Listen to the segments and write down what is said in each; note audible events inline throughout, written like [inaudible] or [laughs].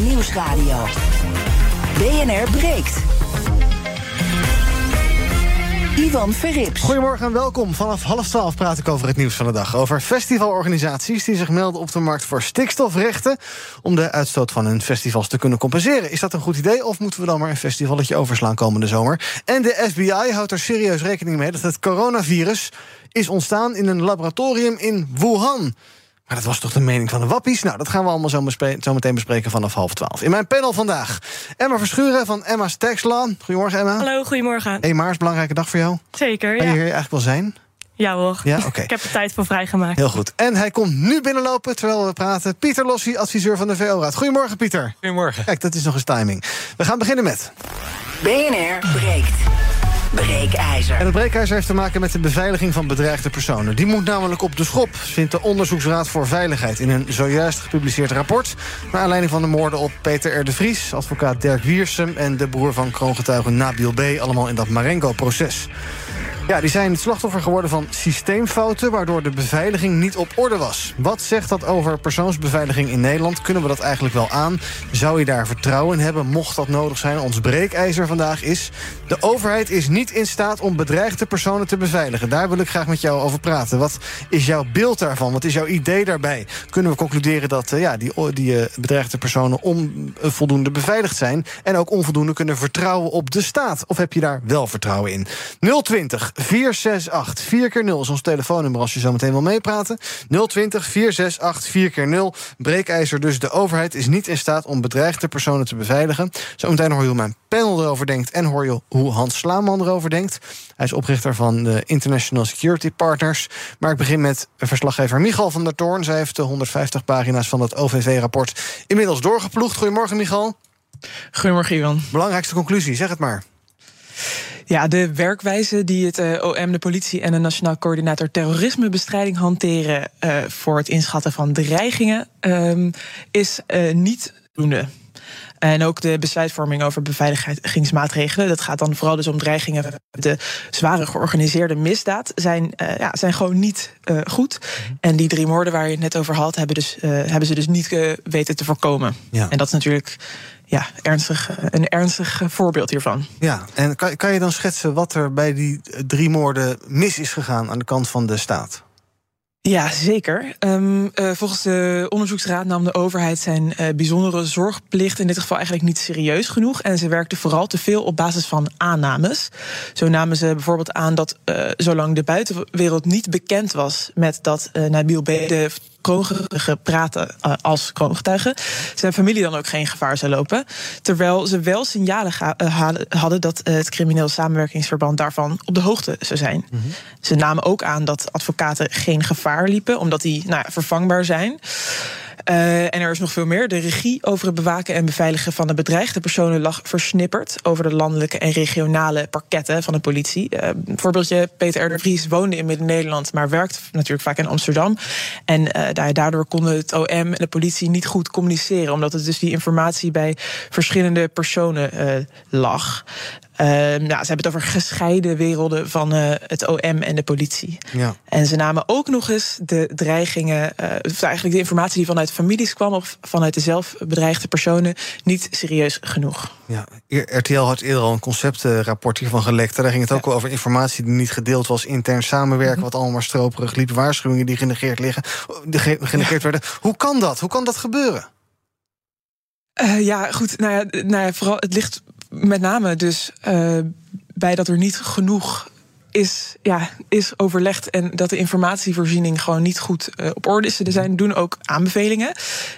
Nieuwsradio. BNR breekt. Ivan Verrips. Goedemorgen en welkom. Vanaf half twaalf praat ik over het nieuws van de dag. Over festivalorganisaties die zich melden op de markt voor stikstofrechten... om de uitstoot van hun festivals te kunnen compenseren. Is dat een goed idee of moeten we dan maar een festivalletje overslaan komende zomer? En de FBI houdt er serieus rekening mee dat het coronavirus is ontstaan in een laboratorium in Wuhan. Maar dat was toch de mening van de wappies? Nou, dat gaan we allemaal zo, zo, meteen bespreken vanaf half twaalf. In mijn panel vandaag Emma Verschuren van Emma's Taxlaan. Goedemorgen, Emma. Hallo, goedemorgen. 1 maart, belangrijke dag voor jou. Zeker, Kan ja. je hier eigenlijk wel zijn? Ja hoor, Ja, [laughs] oké. ik heb er tijd voor vrijgemaakt. Heel goed. En hij komt nu binnenlopen terwijl we praten. Pieter Lossie, adviseur van de VO-raad. Goedemorgen, Pieter. Goedemorgen. Kijk, dat is nog eens timing. We gaan beginnen met... BNR breekt. Breekijzer. En het breekijzer heeft te maken met de beveiliging van bedreigde personen. Die moet namelijk op de schop, vindt de Onderzoeksraad voor Veiligheid... in een zojuist gepubliceerd rapport... naar aanleiding van de moorden op Peter R. de Vries... advocaat Dirk Wiersum en de broer van kroongetuige Nabil B... allemaal in dat Marengo-proces. Ja, die zijn slachtoffer geworden van systeemfouten... waardoor de beveiliging niet op orde was. Wat zegt dat over persoonsbeveiliging in Nederland? Kunnen we dat eigenlijk wel aan? Zou je daar vertrouwen in hebben, mocht dat nodig zijn? Ons breekijzer vandaag is... de overheid is niet in staat om bedreigde personen te beveiligen. Daar wil ik graag met jou over praten. Wat is jouw beeld daarvan? Wat is jouw idee daarbij? Kunnen we concluderen dat eh, ja, die, die eh, bedreigde personen... onvoldoende beveiligd zijn... en ook onvoldoende kunnen vertrouwen op de staat? Of heb je daar wel vertrouwen in? 020 468 4 keer 0 is ons telefoonnummer als je zo meteen wil meepraten. 020 468 4 keer 0 Breekijzer dus. De overheid is niet in staat om bedreigde personen te beveiligen. Zometeen hoor je hoe mijn panel erover denkt... en hoor je hoe Hans Slaman erover denkt. Hij is oprichter van de International Security Partners. Maar ik begin met verslaggever Michal van der Toorn. Zij heeft de 150 pagina's van het OVV-rapport inmiddels doorgeploegd. Goedemorgen, Michal. Goedemorgen, Ivan. Belangrijkste conclusie, zeg het maar. Ja, de werkwijze die het uh, OM, de politie en de Nationaal Coördinator Terrorismebestrijding hanteren uh, voor het inschatten van dreigingen um, is uh, niet voldoende. En ook de besluitvorming over beveiligingsmaatregelen. Dat gaat dan vooral dus om dreigingen. De zware georganiseerde misdaad zijn, uh, ja, zijn gewoon niet uh, goed. En die drie moorden waar je het net over had, hebben, dus, uh, hebben ze dus niet weten te voorkomen. Ja. En dat is natuurlijk ja, ernstig, een ernstig voorbeeld hiervan. Ja, en kan, kan je dan schetsen wat er bij die drie moorden mis is gegaan aan de kant van de staat? Ja, zeker. Um, uh, volgens de onderzoeksraad nam de overheid zijn uh, bijzondere zorgplicht in dit geval eigenlijk niet serieus genoeg. En ze werkte vooral te veel op basis van aannames. Zo namen ze bijvoorbeeld aan dat uh, zolang de buitenwereld niet bekend was met dat Nabil B. de kroongetuige praten uh, als kroongetuige, zijn familie dan ook geen gevaar zou lopen. Terwijl ze wel signalen uh, hadden dat uh, het crimineel samenwerkingsverband daarvan op de hoogte zou zijn. Mm -hmm. Ze namen ook aan dat advocaten geen gevaar liepen, omdat die nou, vervangbaar zijn. Uh, en er is nog veel meer. De regie over het bewaken en beveiligen van de bedreigde personen lag versnipperd over de landelijke en regionale parketten van de politie. Uh, voorbeeldje: Peter R. de Vries woonde in Midden-Nederland, maar werkt natuurlijk vaak in Amsterdam. En uh, daardoor konden het OM en de politie niet goed communiceren, omdat het dus die informatie bij verschillende personen lag. Uh, nou, ze hebben het over gescheiden werelden van uh, het OM en de politie. Ja. En ze namen ook nog eens de dreigingen, uh, of eigenlijk de informatie die vanuit families kwam of vanuit de zelfbedreigde personen, niet serieus genoeg. Ja, RTL had eerder al een conceptrapport hiervan gelekt. Daar ging het ook ja. over informatie die niet gedeeld was, intern samenwerken, mm -hmm. wat allemaal stroperig liep, waarschuwingen die genegeerd, liggen, genegeerd ja. werden. Hoe kan dat? Hoe kan dat gebeuren? Uh, ja, goed. Nou ja, nou ja, vooral het ligt met name dus uh, bij dat er niet genoeg is, ja, is overlegd en dat de informatievoorziening gewoon niet goed uh, op orde is. Er zijn doen ook aanbevelingen.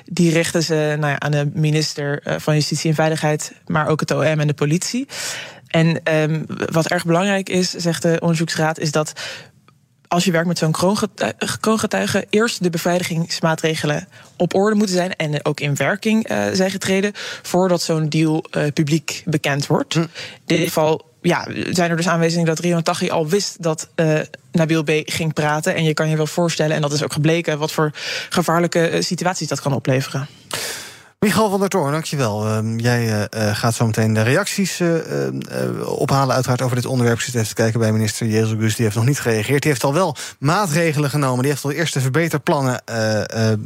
Die richten ze nou ja, aan de minister uh, van Justitie en Veiligheid, maar ook het OM en de politie. En um, wat erg belangrijk is, zegt de onderzoeksraad, is dat als je werkt met zo'n kroongetuige, eerst de beveiligingsmaatregelen op orde moeten zijn en ook in werking uh, zijn getreden voordat zo'n deal uh, publiek bekend wordt. Hm. In dit geval ja, zijn er dus aanwijzingen dat Rion Taghi al wist dat uh, Nabil B. ging praten. En je kan je wel voorstellen, en dat is ook gebleken, wat voor gevaarlijke situaties dat kan opleveren. Michal van der Toorn, dankjewel. Uh, jij uh, gaat zo meteen de reacties uh, ophalen, uiteraard over dit onderwerp. Ik zit even te kijken bij minister Jezus Die heeft nog niet gereageerd. Die heeft al wel maatregelen genomen. Die heeft al de eerste verbeterplannen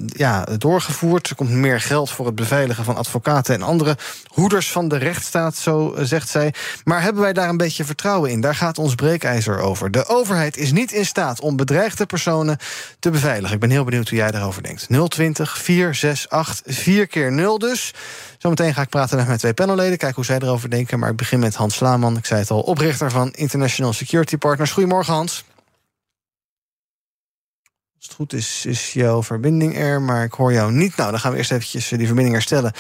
ja, doorgevoerd. Er komt meer geld voor het beveiligen van advocaten en andere hoeders van de rechtsstaat, zo zegt zij. Maar hebben wij daar een beetje vertrouwen in? Daar gaat ons breekijzer over. De overheid is niet in staat om bedreigde personen te beveiligen. Ik ben heel benieuwd hoe jij daarover denkt. 020 468 4 keer 0 dus. Zometeen ga ik praten met mijn twee panelleden, kijken hoe zij erover denken. Maar ik begin met Hans Slaman, ik zei het al, oprichter van International Security Partners. Goedemorgen, Hans. Het goed is, is jouw verbinding er, maar ik hoor jou niet. Nou, dan gaan we eerst eventjes eh, die verbinding herstellen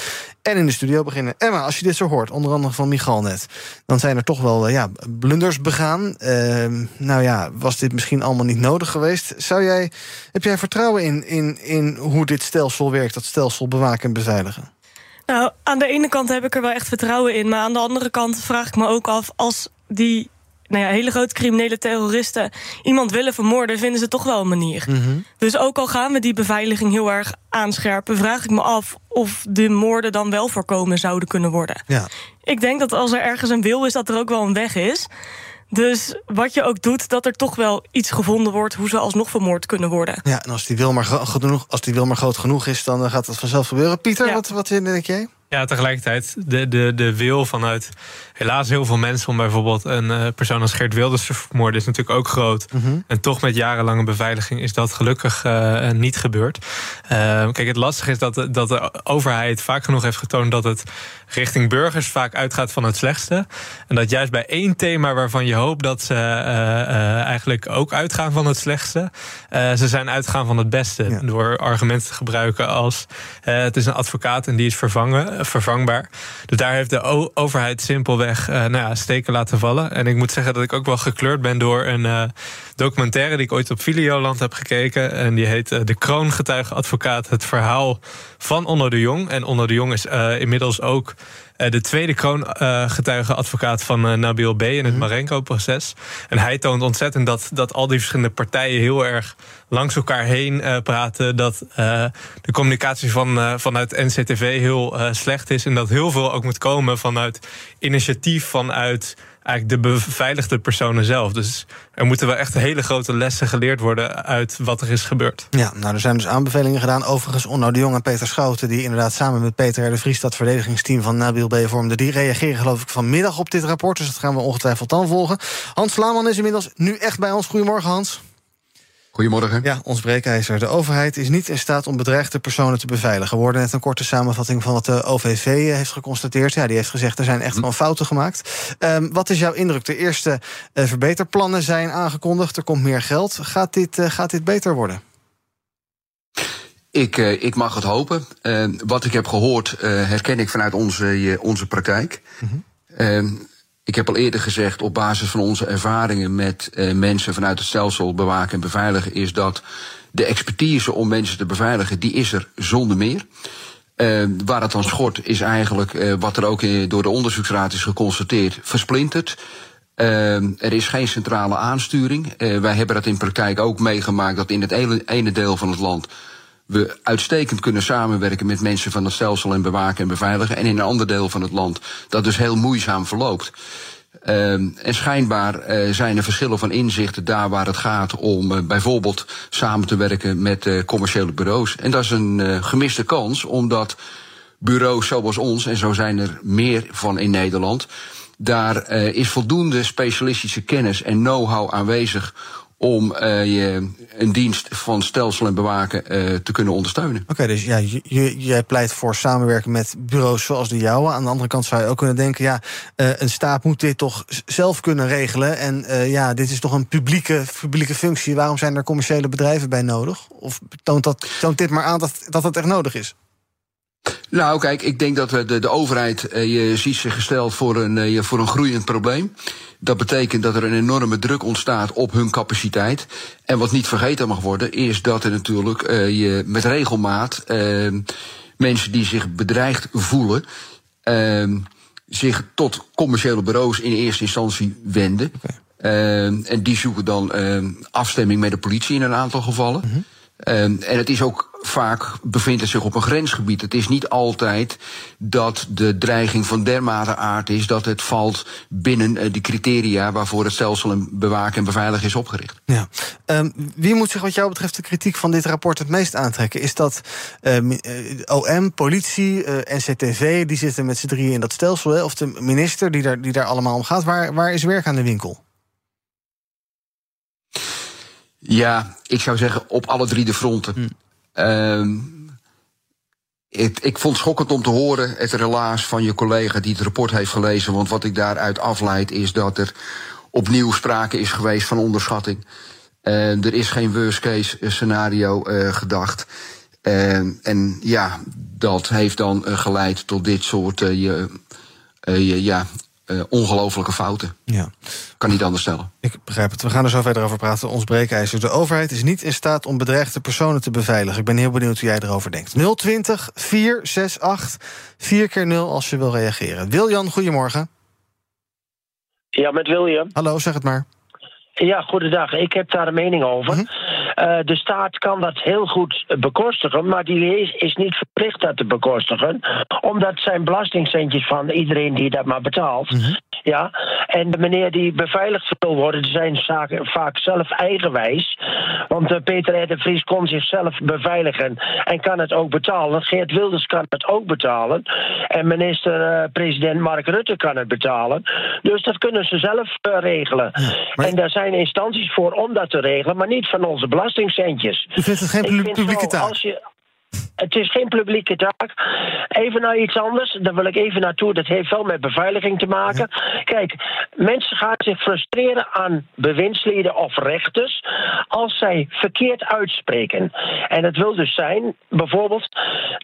en in de studio beginnen. Emma, als je dit zo hoort, onder andere van Michal net... dan zijn er toch wel eh, ja, blunders begaan. Uh, nou ja, was dit misschien allemaal niet nodig geweest? Zou jij, heb jij vertrouwen in, in, in hoe dit stelsel werkt, dat stelsel bewaken en beveiligen? Nou, aan de ene kant heb ik er wel echt vertrouwen in. Maar aan de andere kant vraag ik me ook af... als die nou ja, hele grote criminele terroristen iemand willen vermoorden, vinden ze toch wel een manier. Mhm. Dus ook al gaan we die beveiliging heel erg aanscherpen, vraag ik me af of de moorden dan wel voorkomen zouden kunnen worden. Ja. Ik denk dat als er ergens een wil is, dat er ook wel een weg is. Dus wat je ook doet, dat er toch wel iets gevonden wordt... hoe ze alsnog vermoord kunnen worden. Ja, en als die wil maar, genoeg, als die wil maar groot genoeg is... dan gaat dat vanzelf gebeuren. Pieter, wat, wat denk jij? Ja, tegelijkertijd de, de, de wil vanuit helaas heel veel mensen om bijvoorbeeld een uh, persoon als Geert Wilders te vermoorden is natuurlijk ook groot. Mhm. En toch met jarenlange beveiliging is dat gelukkig uh, niet gebeurd. Uh, kijk, het lastige is dat de, dat de overheid vaak genoeg heeft getoond dat het richting burgers vaak uitgaat van het slechtste. En dat juist bij één thema waarvan je hoopt dat ze eigenlijk ook uitgaan van het slechtste, ze zijn uitgegaan van het beste. Door argumenten te gebruiken als het is een advocaat en die is vervangen, vervangbaar. Dus daar heeft de overheid simpelweg uh, nou steken laten vallen. En ik moet zeggen dat ik ook wel gekleurd ben door een uh, documentaire die ik ooit op Videoland heb gekeken. En die heet uh, De Kroongetuigenadvocaat. Het verhaal van Onno de Jong. En Onno de Jong is inmiddels ook de tweede kroongetuigenadvocaat uh, van uh, Nabil B. in het mhm. Marenko-proces. En hij toont ontzettend dat, dat al die verschillende partijen heel erg langs elkaar heen praten. Dat de communicatie van, vanuit NCTV heel slecht is. En dat heel veel ook moet komen vanuit initiatief, vanuit eigenlijk de beveiligde personen zelf. Dus er moeten wel echt hele grote lessen geleerd worden uit wat er is gebeurd. Ja, nou er zijn dus aanbevelingen gedaan. Overigens, Onno de Jong en Peter Schouten, die inderdaad samen met Peter de Vries dat verdedigingsteam van Nabil B. vormden, die reageren geloof ik vanmiddag op dit rapport. Dus dat gaan we ongetwijfeld dan volgen. Hans Laaman is inmiddels nu echt bij ons. Goedemorgen, Hans. Goedemorgen. Ja, ons breekijzer. De overheid is niet in staat om bedreigde personen te beveiligen. We hoorden net een korte samenvatting van wat de OVV heeft geconstateerd. Ja, die heeft gezegd er zijn echt gewoon fouten gemaakt. Um, wat is jouw indruk? De eerste uh, verbeterplannen zijn aangekondigd. Er komt meer geld. Gaat dit, uh, gaat dit beter worden? Ik, ik mag het hopen. wat ik heb gehoord, herken ik vanuit onze, onze praktijk. Mm -hmm. Ik heb al eerder gezegd, op basis van onze ervaringen met uh, mensen vanuit het stelsel bewaken en beveiligen, is dat de expertise om mensen te beveiligen, die is er zonder meer. Uh, waar het dan schort, is eigenlijk uh, wat er ook door de onderzoeksraad is geconstateerd, versplinterd. er is geen centrale aansturing. wij hebben dat in praktijk ook meegemaakt dat in het ene deel van het land we uitstekend kunnen samenwerken met mensen van het stelsel en bewaken en beveiligen. En in een ander deel van het land dat dus heel moeizaam verloopt. Uh, en schijnbaar uh, zijn er verschillen van inzichten daar waar het gaat om uh, bijvoorbeeld samen te werken met uh, commerciële bureaus. En dat is een gemiste kans, omdat bureaus zoals ons, en zo zijn er meer van in Nederland, daar is voldoende specialistische kennis en know-how aanwezig om uh, je een dienst van stelsel en bewaken uh, te kunnen ondersteunen. Oké, dus ja, jij pleit voor samenwerken met bureaus zoals de jouwe. Aan de andere kant zou je ook kunnen denken, ja, uh, een staat moet dit toch zelf kunnen regelen. En ja, dit is toch een publieke, publieke functie. Waarom zijn er commerciële bedrijven bij nodig? Of toont, dat, toont dit maar aan dat, dat het echt nodig is? Nou, kijk, ik denk dat de, de overheid je ziet zich gesteld voor een, voor een groeiend probleem. Dat betekent dat er een enorme druk ontstaat op hun capaciteit. En wat niet vergeten mag worden, is dat er natuurlijk uh, je met regelmaat mensen die zich bedreigd voelen. Uh, zich tot commerciële bureaus in eerste instantie wenden. Okay. en die zoeken dan afstemming met de politie in een aantal gevallen. Mm en het is ook vaak bevindt het zich op een grensgebied. Het is niet altijd dat de dreiging van dermate aard is dat het valt binnen uh, de criteria waarvoor het stelsel en bewaken en beveiligen is opgericht. Ja. Um, wie moet zich wat jou betreft de kritiek van dit rapport het meest aantrekken? Is dat uh, OM, politie, uh, NCTV, die zitten met z'n drieën in dat stelsel, hè? of de minister die daar, die daar allemaal om gaat? Waar, waar is werk aan de winkel? Ja, ik zou zeggen op alle drie de fronten. Hm. Uh, het, ik vond het schokkend om te horen het relaas van je collega die het rapport heeft gelezen. Want wat ik daaruit afleid is dat er opnieuw sprake is geweest van onderschatting. Uh, er is geen worst case scenario uh, gedacht. Uh, en ja, dat heeft dan geleid tot dit soort ja, uh, ongelofelijke fouten. Ja. Kan niet anders stellen. Ik begrijp het. We gaan er zo verder over praten. Ons breekijzer. De overheid is niet in staat om bedreigde personen te beveiligen. Ik ben heel benieuwd hoe jij erover denkt. 020 468 4 keer 0 als je wil reageren. Wiljan, goedemorgen. Ja, met William. Hallo, zeg het maar. Ja, goedendag. Ik heb daar een mening over. Mm uh, de staat kan dat heel goed bekostigen, maar die is, is, niet verplicht dat te bekostigen, omdat zijn belastingcentjes van iedereen die dat maar betaalt. Mm -hmm. Ja, en de meneer die beveiligd wil worden, zijn zaken vaak zelf eigenwijs. Want uh, Peter R. de Vries kon zichzelf beveiligen en kan het ook betalen. Geert Wilders kan het ook betalen. En minister-president uh, Mark Rutte kan het betalen. Dus dat kunnen ze zelf regelen. Ja, maar... En daar zijn instanties voor om dat te regelen, maar niet van onze belastingcentjes. Vindt het geen publieke taak? Het is geen publieke taak. Even naar iets anders, daar wil ik even naartoe. Dat heeft wel met beveiliging te maken. Ja. Kijk, mensen gaan zich frustreren aan bewindslieden of rechters als zij verkeerd uitspreken. En dat wil dus zijn, bijvoorbeeld,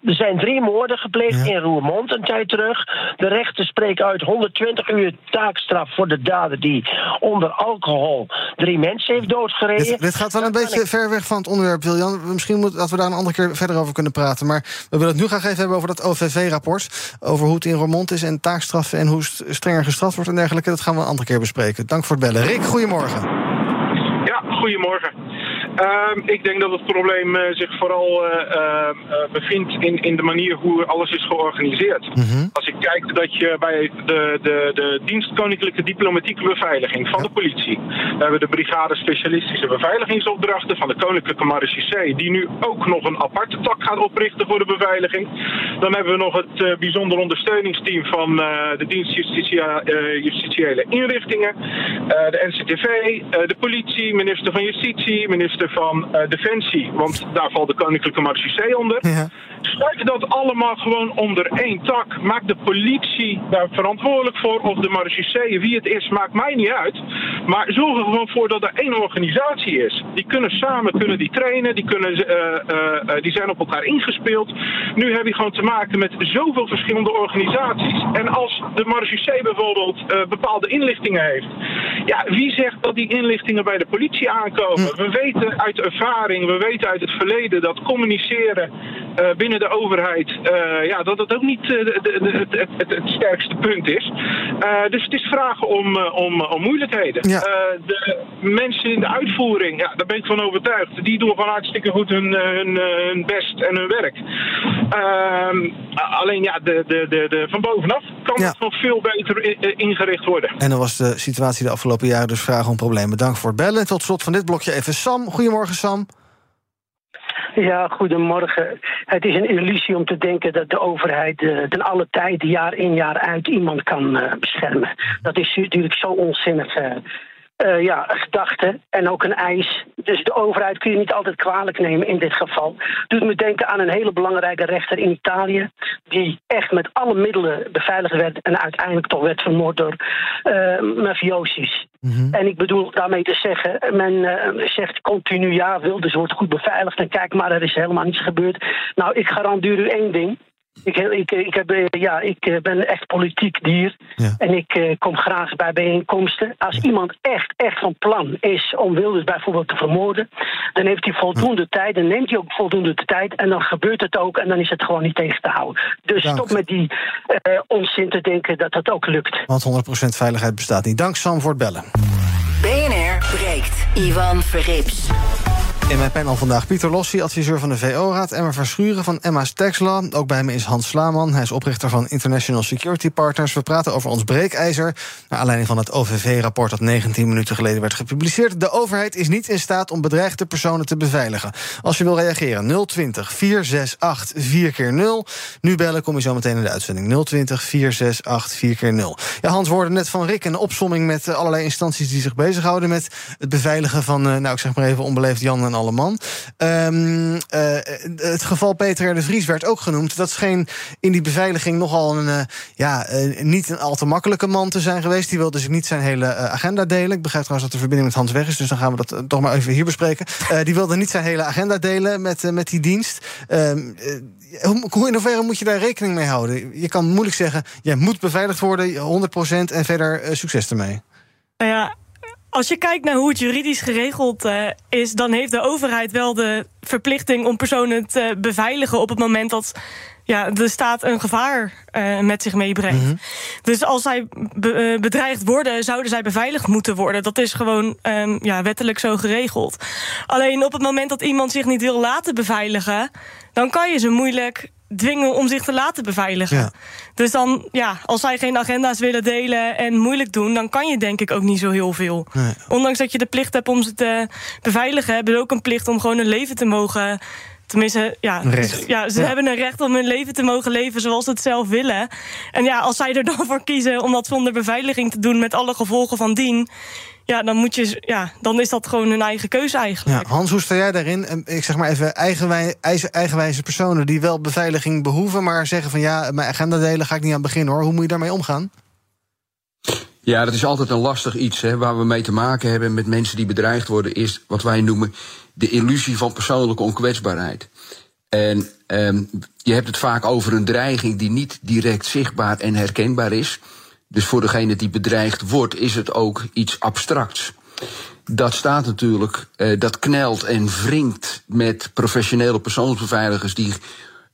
er zijn drie moorden gepleegd ja. in Roermond een tijd terug. De rechter spreekt uit 120 uur taakstraf voor de dader die onder alcohol drie mensen heeft doodgereden. Dit, dit gaat wel een beetje ik... ver weg van het onderwerp, Wiljan. Misschien moet, dat we daar een andere keer verder over kunnen praten. Maar we willen het nu graag even hebben over dat OVV-rapport. Over hoe het in Roermond is en taakstraffen en hoe strenger gestraft wordt en dergelijke. Dat gaan we een andere keer bespreken. Dank voor het bellen. Rick, goedemorgen. Ja, goedemorgen. Uh, ik denk dat het probleem uh, zich vooral uh, uh, bevindt in, in de manier hoe alles is georganiseerd. Mm -hmm. Als ik kijk dat je bij de, de, de dienst Koninklijke Diplomatieke Beveiliging van ja. de politie, we hebben de brigade specialistische beveiligingsopdrachten van de Koninklijke Marechaussee, die nu ook nog een aparte tak gaat oprichten voor de beveiliging. Dan hebben we nog het bijzonder ondersteuningsteam van de dienst justitia, justitiële inrichtingen, de NCTV, de politie, minister van Justitie, minister van uh, Defensie, want daar valt de Koninklijke Marechaussee onder. Ja. Sluit dat allemaal gewoon onder één tak. Maak de politie daar verantwoordelijk voor, of de marechaussee, wie het is, maakt mij niet uit. Maar zorg er gewoon voor dat er één organisatie is. Die kunnen samen kunnen die trainen, die, kunnen, uh, uh, die zijn op elkaar ingespeeld. Nu heb je gewoon te maken met zoveel verschillende organisaties. En als de marechaussee bijvoorbeeld bepaalde inlichtingen heeft, ja, wie zegt dat die inlichtingen bij de politie aankomen? Hm. We weten uit ervaring, we weten uit het verleden dat communiceren uh, binnen de overheid, uh, ja, dat dat ook niet uh, de, de, het, het, het, sterkste punt is. dus het is vragen om, om, om moeilijkheden. Ja. de mensen in de uitvoering, ja, daar ben ik van overtuigd, die doen gewoon hartstikke goed hun, hun, hun best en hun werk. Ehm, alleen ja, de, de, de, de, van bovenaf kan ja. het nog veel beter ingericht worden. En dan was de situatie de afgelopen jaren dus vragen om problemen. Dank voor het bellen. Tot slot van dit blokje even Sam. Goedemorgen, Sam. Ja, goedemorgen. Het is een illusie om te denken dat de overheid uh, ten alle tijde, jaar in jaar uit, iemand kan uh, beschermen. Dat is natuurlijk zo onzinnig. Uh, ja, gedachte en ook een eis. Dus de overheid kun je niet altijd kwalijk nemen in dit geval. Doet me denken aan een hele belangrijke rechter in Italië. die echt met alle middelen beveiligd werd. en uiteindelijk toch werd vermoord door uh, mafiosis. Mm -hmm. En ik bedoel daarmee te zeggen, men uh, zegt continu ja, Wilders wordt goed beveiligd en kijk maar, er is helemaal niets gebeurd. Nou, ik garandeer u één ding. Ik, ik, ik, heb, ja, ik ben echt politiek dier. Ja. En ik uh, kom graag bij bijeenkomsten. Als ja. iemand echt, echt van plan is om Wilders bijvoorbeeld te vermoorden, dan heeft hij voldoende ja. tijd. Dan neemt hij ook voldoende de tijd. En dan gebeurt het ook. En dan is het gewoon niet tegen te houden. Dus Dank. stop met die uh, onzin te denken dat dat ook lukt. Want 100% veiligheid bestaat niet. Dank Sam voor het bellen. BNR breekt. Ivan Verrips. In mijn panel vandaag Pieter Lossi, adviseur van de VO-raad... Emma Verschuren van Emma's Tax. Ook bij me is Hans Slaman, hij is oprichter van International Security Partners. We praten over ons breekijzer... naar aanleiding van het OVV-rapport dat 19 minuten geleden werd gepubliceerd. De overheid is niet in staat om bedreigde personen te beveiligen. Als je wil reageren, 020 468 4 keer 0 Nu bellen, kom je zo meteen in de uitzending. 020 468 4 keer 0 Ja, Hans, woorden net van Rick een opsomming met eh, allerlei instanties... die zich bezighouden met het beveiligen van, eh, nou, ik zeg maar even onbeleefd Jan en alle man. Um, uh, het geval Peter de Vries werd ook genoemd. Dat scheen in die beveiliging nogal een, uh, ja, uh, niet een al te makkelijke man te zijn geweest. Die wilde dus niet zijn hele agenda delen. Ik begrijp trouwens dat de verbinding met Hans weg is, dus dan gaan we dat toch maar even hier bespreken. die wilde niet zijn hele agenda delen met, met die dienst. Um, hoe in hoeverre moet je daar rekening mee houden? Je kan moeilijk zeggen, jij moet beveiligd worden, 100% en verder succes ermee. Nou ja, als je kijkt naar hoe het juridisch geregeld uh, is, dan heeft de overheid wel de verplichting om personen te beveiligen op het moment dat ja, de staat een gevaar uh, met zich meebrengt. Mm -hmm. Dus als zij be uh, bedreigd worden, zouden zij beveiligd moeten worden. Dat is gewoon um, ja, wettelijk zo geregeld. Alleen op het moment dat iemand zich niet wil laten beveiligen, dan kan je ze moeilijk dwingen om zich te laten beveiligen. Ja. Dus dan, ja, als zij geen agenda's willen delen en moeilijk doen... dan kan je denk ik ook niet zo heel veel. Nee. Ondanks dat je de plicht hebt om ze te beveiligen... hebben ze ook een plicht om gewoon hun leven te mogen... Tenminste, ja, ja ze ja. hebben een recht om hun leven te mogen leven zoals ze het zelf willen. En ja, als zij er dan [laughs] voor kiezen om dat zonder beveiliging te doen... met alle gevolgen van dien ja, dan, moet je, ja, dan is dat gewoon hun eigen keuze eigenlijk. Ja, Hans, hoe sta jij daarin? Ik zeg maar even eigenwij, eigenwijze personen die wel beveiliging behoeven... maar zeggen van ja, mijn agenda delen ga ik niet aan beginnen hoor. Hoe moet je daarmee omgaan? Ja, dat is altijd een lastig iets. Hè. Waar we mee te maken hebben met mensen die bedreigd worden... is wat wij noemen de illusie van persoonlijke onkwetsbaarheid. En um, je hebt het vaak over een dreiging die niet direct zichtbaar en herkenbaar is... Dus voor degene die bedreigd wordt, is het ook iets abstracts. Dat staat natuurlijk, uh, dat knelt en wringt met professionele persoonsbeveiligers die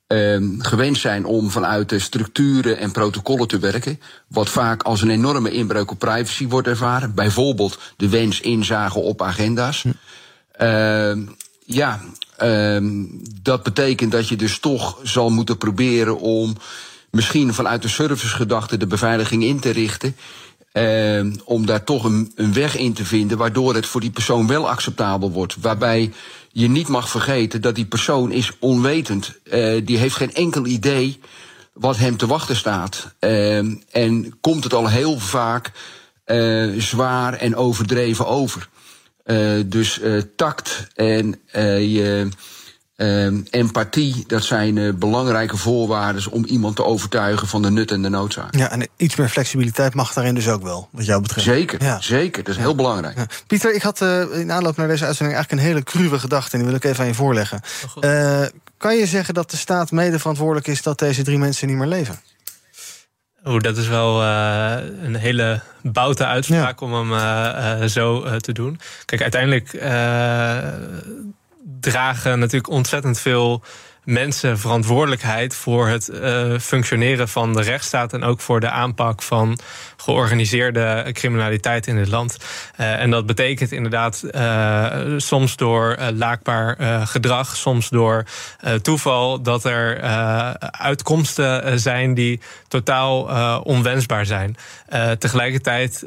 uh, gewend zijn om vanuit de structuren en protocollen te werken. Wat vaak als een enorme inbreuk op privacy wordt ervaren. Bijvoorbeeld de wens inzagen op agenda's. Uh, ja, dat betekent dat je dus toch zal moeten proberen om misschien vanuit de servicegedachte de beveiliging in te richten. Uh, om daar toch een, een, weg in te vinden waardoor het voor die persoon wel acceptabel wordt. Waarbij je niet mag vergeten dat die persoon is onwetend. Uh, die heeft geen enkel idee wat hem te wachten staat. Uh, en komt het al heel vaak uh, zwaar en overdreven over. dus tact en je Um, empathie, dat zijn uh, belangrijke voorwaarden om iemand te overtuigen van de nut en de noodzaak. Ja, en iets meer flexibiliteit mag daarin dus ook wel, wat jou betreft. Zeker, ja. zeker. Dat is ja. heel belangrijk. Ja. Pieter, ik had uh, in aanloop naar deze uitzending eigenlijk een hele cruwe gedachte en die wil ik even aan je voorleggen. Oh, uh, kan je zeggen dat de staat mede verantwoordelijk is dat deze drie mensen niet meer leven? Oeh, dat is wel uh, een hele boute uitspraak ja. om hem uh, uh, zo te doen. Kijk, uiteindelijk dragen natuurlijk ontzettend veel mensen verantwoordelijkheid voor het uh, functioneren van de rechtsstaat en ook voor de aanpak van georganiseerde criminaliteit in dit land. Uh, en dat betekent inderdaad uh, soms door laakbaar gedrag, soms door toeval, dat er uitkomsten zijn die totaal onwensbaar zijn. tegelijkertijd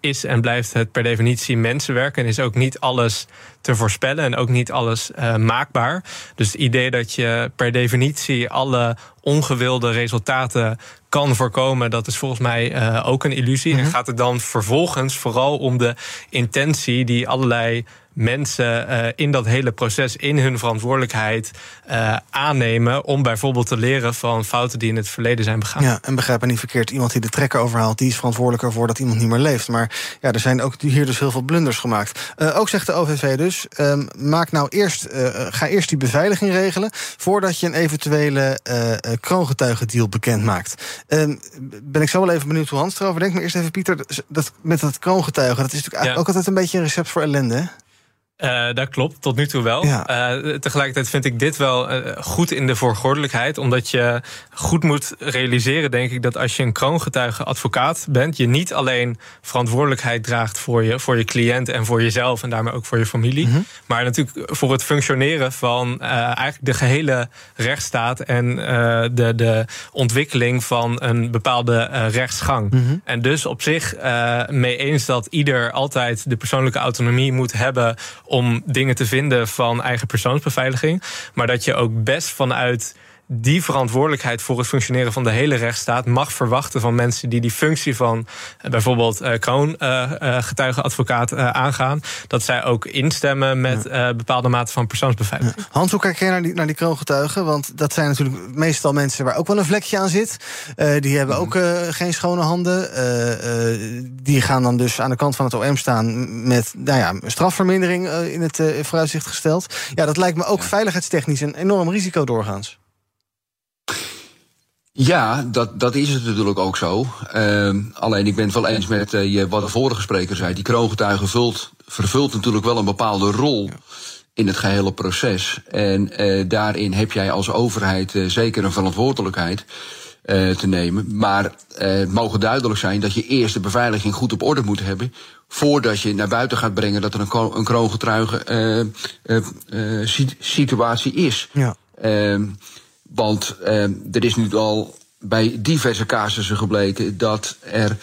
is en blijft het per definitie mensenwerk en is ook niet alles te voorspellen en ook niet alles maakbaar. Dus het idee dat je per definitie alle ongewilde resultaten kan voorkomen, dat is volgens mij uh, ook een illusie. Mm -hmm. En gaat het dan vervolgens vooral om de intentie die allerlei mensen uh, in dat hele proces in hun verantwoordelijkheid uh, aannemen om bijvoorbeeld te leren van fouten die in het verleden zijn begaan. Ja, en begrijp me niet verkeerd, iemand die de trekker overhaalt, die is verantwoordelijker voor dat iemand niet meer leeft. Maar ja, er zijn ook hier dus heel veel blunders gemaakt. Uh, ook zegt de OVV dus, um, maak nou eerst, ga eerst die beveiliging regelen voordat je een eventuele kroongetuigendeal bekend maakt. Um, ben ik zo wel even benieuwd hoe Hans erover denkt. Maar eerst even Pieter, dat, met dat kroongetuigen, dat is natuurlijk ja. ook altijd een beetje een recept voor ellende. Uh, dat klopt, tot nu toe wel. Ja. Uh, tegelijkertijd vind ik dit wel uh, goed in de voorgordelijkheid. Omdat je goed moet realiseren, denk ik, dat als je een kroongetuige advocaat bent, je niet alleen verantwoordelijkheid draagt voor je, voor je cliënt en voor jezelf en daarmee ook voor je familie. Mm -hmm. Maar natuurlijk voor het functioneren van eigenlijk de gehele rechtsstaat en de, de ontwikkeling van een bepaalde rechtsgang. Mm -hmm. En dus op zich mee eens dat ieder altijd de persoonlijke autonomie moet hebben om dingen te vinden van eigen persoonsbeveiliging. Maar dat je ook best vanuit die verantwoordelijkheid voor het functioneren van de hele rechtsstaat mag verwachten van mensen die die functie van uh, bijvoorbeeld uh, kroongetuigenadvocaat uh, aangaan, dat zij ook instemmen met bepaalde mate van persoonsbeveiliging. Ja. Hans, hoe kijk jij naar die, naar die kroongetuigen? Want dat zijn natuurlijk meestal mensen waar ook wel een vlekje aan zit. die hebben ook geen schone handen. die gaan dan dus aan de kant van het OM staan met nou ja, strafvermindering in het vooruitzicht gesteld. Ja, dat lijkt me ook ja. veiligheidstechnisch een enorm risico doorgaans. Ja, dat, dat is het natuurlijk ook zo. Uh, alleen ik ben het wel eens met uh, wat de vorige spreker zei. Die kroongetuige vult, vervult natuurlijk wel een bepaalde rol in het gehele proces. En uh, daarin heb jij als overheid uh, zeker een verantwoordelijkheid te nemen. Maar het mogen duidelijk zijn dat je eerst de beveiliging goed op orde moet hebben. Voordat je naar buiten gaat brengen dat er een, een kroongetuige situatie is. Ja. Ehm, want uh, er is nu al bij diverse casussen gebleken dat er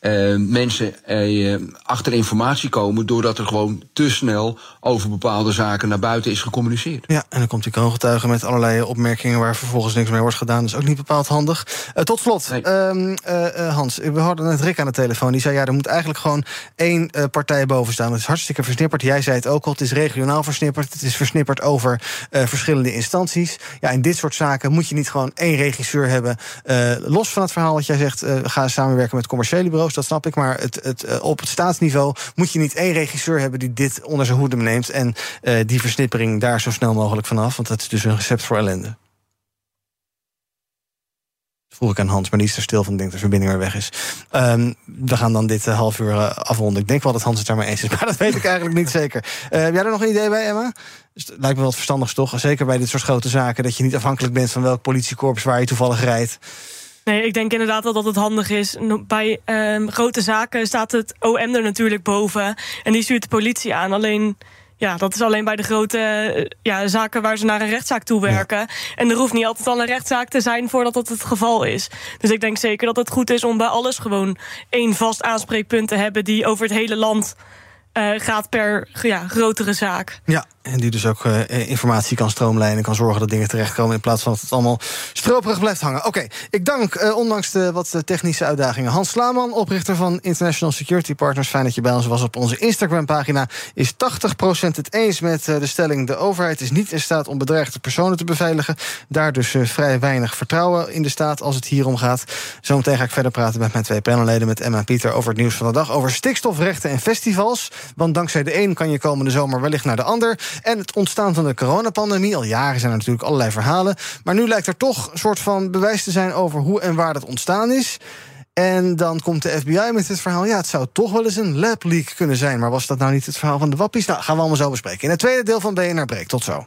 uh, mensen uh, achter informatie komen doordat er gewoon te snel over bepaalde zaken naar buiten is gecommuniceerd. Ja, en dan komt die kroongetuige met allerlei opmerkingen waar vervolgens niks mee wordt gedaan. Dat is ook niet bepaald handig. Uh, tot slot, nee. uh, Hans, we hadden net Rick aan de telefoon. Die zei, ja, er moet eigenlijk gewoon één partij boven staan. Het is hartstikke versnipperd. Jij zei het ook al, het is regionaal versnipperd. Het is versnipperd over verschillende instanties. Ja, in dit soort zaken moet je niet gewoon één regisseur hebben. los van het verhaal wat jij zegt, ga samenwerken met commerciële bureaus dat snap ik. Maar het, het, op het staatsniveau moet je niet één regisseur hebben die dit onder zijn hoede neemt. En uh, die versnippering daar zo snel mogelijk vanaf. Want dat is dus een recept voor ellende. Vroeg ik aan Hans, maar die is stil van. Ik denk dat de verbinding weer weg is. Um, we gaan dan dit uh, half uur afronden. Ik denk wel dat Hans het daarmee eens is, [laughs] maar dat weet ik eigenlijk niet zeker. Heb jij er nog een idee bij, Emma? Lijkt me wel verstandig toch? Zeker bij dit soort grote zaken. Dat je niet afhankelijk bent van welk politiekorps waar je toevallig rijdt. Nee, ik denk inderdaad dat het handig is. Bij um, grote zaken staat het OM er natuurlijk boven. En die stuurt de politie aan. Alleen, ja, dat is alleen bij de grote ja, zaken waar ze naar een rechtszaak toe werken. Ja. En er hoeft niet altijd al een rechtszaak te zijn voordat dat het geval is. Dus ik denk zeker dat het goed is om bij alles gewoon één vast aanspreekpunt te hebben die over het hele land uh, gaat per ja, grotere zaak. Ja, en die dus ook uh, informatie kan stroomlijnen... kan zorgen dat dingen terechtkomen... in plaats van dat het allemaal stroperig blijft hangen. Oké, ik dank, uh, ondanks de wat technische uitdagingen... Hans Slaaman, oprichter van International Security Partners. Fijn dat je bij ons was op onze Instagram-pagina. Is 80% het eens met de stelling... de overheid is niet in staat om bedreigde personen te beveiligen. Daar dus vrij weinig vertrouwen in de staat als het hier om gaat. Zometeen ga ik verder praten met mijn twee panelleden... met Emma en Pieter over het nieuws van de dag... over stikstofrechten en festivals... Want dankzij de een kan je komende zomer wellicht naar de ander. En het ontstaan van de coronapandemie. Al jaren zijn er natuurlijk allerlei verhalen. Maar nu lijkt er toch een soort van bewijs te zijn over hoe en waar dat ontstaan is. En dan komt de FBI met het verhaal... ja, het zou toch wel eens een lab leak kunnen zijn. Maar was dat nou niet het verhaal van de wappies? Nou, gaan we allemaal zo bespreken. In het tweede deel van BNR Break. Tot zo.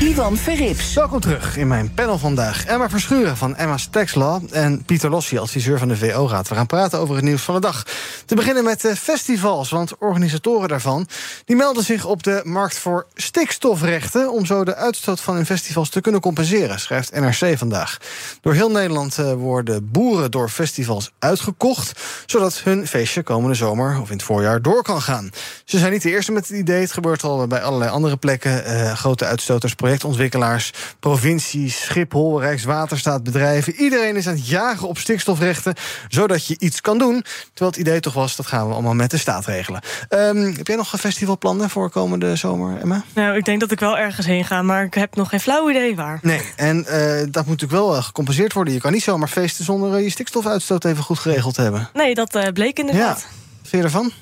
Ivan Verrips. Welkom terug in mijn panel vandaag. Emma Verschuren van Emma's Tax en Pieter Lossi, adviseur van de VO-raad. We gaan praten over het nieuws van de dag. Te beginnen met festivals, want organisatoren daarvan... die melden zich op de markt voor stikstofrechten... om zo de uitstoot van hun festivals te kunnen compenseren, schrijft NRC vandaag. Door heel Nederland eh, worden boeren door festivals uitgekocht... zodat hun feestje komende zomer of in het voorjaar door kan gaan. Ze zijn niet de eerste met het idee, het gebeurt al bij allerlei andere plekken. Uh, grote uitstoters projectontwikkelaars, provincies, Schiphol, Rijkswaterstaat, bedrijven. Iedereen is aan het jagen op stikstofrechten, zodat je iets kan doen. Terwijl het idee toch was, dat gaan we allemaal met de staat regelen. Ehm, heb jij nog festivalplannen voor komende zomer, Emma? Nou, ik denk dat ik wel ergens heen ga, maar ik heb nog geen flauw idee waar. Nee, en uh, dat moet natuurlijk wel uh, gecompenseerd worden. Je kan niet zomaar feesten zonder uh, je stikstofuitstoot even goed geregeld te hebben. Nee, dat bleek inderdaad. Ja. Wat vind je ervan?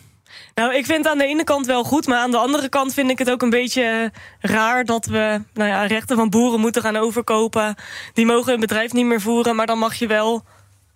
Nou, ik vind het aan de ene kant wel goed, maar aan de andere kant vind ik het ook een beetje raar dat we nou ja, rechten van boeren moeten gaan overkopen. Die mogen hun bedrijf niet meer voeren, maar dan mag je wel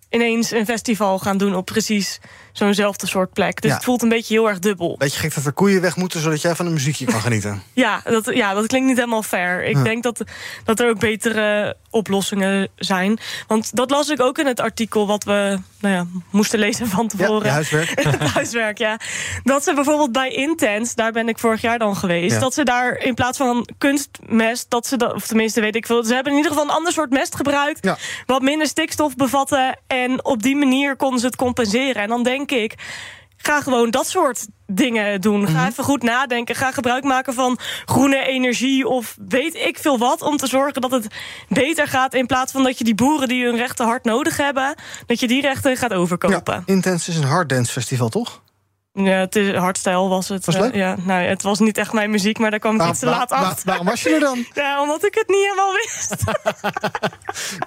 ineens een festival gaan doen op precies zo'nzelfde soort plek. Dus Ja. het voelt een beetje heel erg dubbel. Beetje gek dat er koeien weg moeten, zodat jij van een muziekje kan genieten. [laughs] Ja, dat, ja, dat klinkt niet helemaal fair. Ik Ja. denk dat, dat er ook betere oplossingen zijn. Want dat las ik ook in het artikel wat we nou ja, moesten lezen van tevoren. je huiswerk. [laughs] Het huiswerk, ja. Dat ze bijvoorbeeld bij Intense, daar ben ik vorig jaar dan geweest... Ja. dat ze daar in plaats van kunstmest, dat ze dat, of tenminste weet ik veel... ze hebben in ieder geval een ander soort mest gebruikt... Ja. wat minder stikstof bevatte... en op die manier konden ze het compenseren. En dan denk ik, ga gewoon dat soort dingen doen. Ga even goed nadenken. Ga gebruik maken van groene energie of weet ik veel wat... om te zorgen dat het beter gaat... in plaats van dat je die boeren die hun rechten hard nodig hebben... dat je die rechten gaat overkopen. Ja, Intense is een harddance festival, toch? Ja, het is hardstyle was het. Was het leuk? Eh, ja, nou, het was niet echt mijn muziek, maar daar kwam ik Waar- iets te waar- laat waar- achter. waarom was je er dan? [laughs] Ja, omdat ik het niet helemaal wist. [laughs]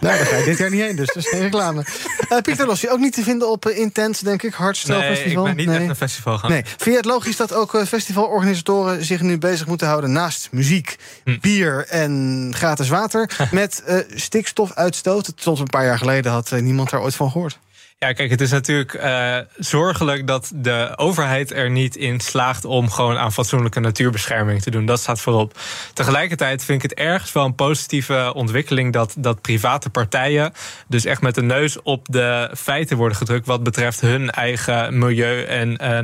Nou, daar ga je dit jaar niet heen, dus dat is geen reclame. Eh, Pieter Lossie, ook niet te vinden op eh, Intense, denk ik. Hardstyle Nee, ik ben niet nee. echt een festival gaan. Nee. Vind je het logisch dat ook festivalorganisatoren zich nu bezig moeten houden naast muziek, Hm. bier en gratis water [laughs] met eh, stikstofuitstoot? Tot een paar jaar geleden had niemand daar ooit van gehoord. Ja, kijk, het is natuurlijk eh, zorgelijk dat de overheid er niet in slaagt om gewoon aan fatsoenlijke natuurbescherming te doen. Dat staat voorop. Tegelijkertijd vind ik het ergens wel een positieve ontwikkeling dat, dat private partijen dus echt met de neus op de feiten worden gedrukt wat betreft hun eigen milieu- en eh,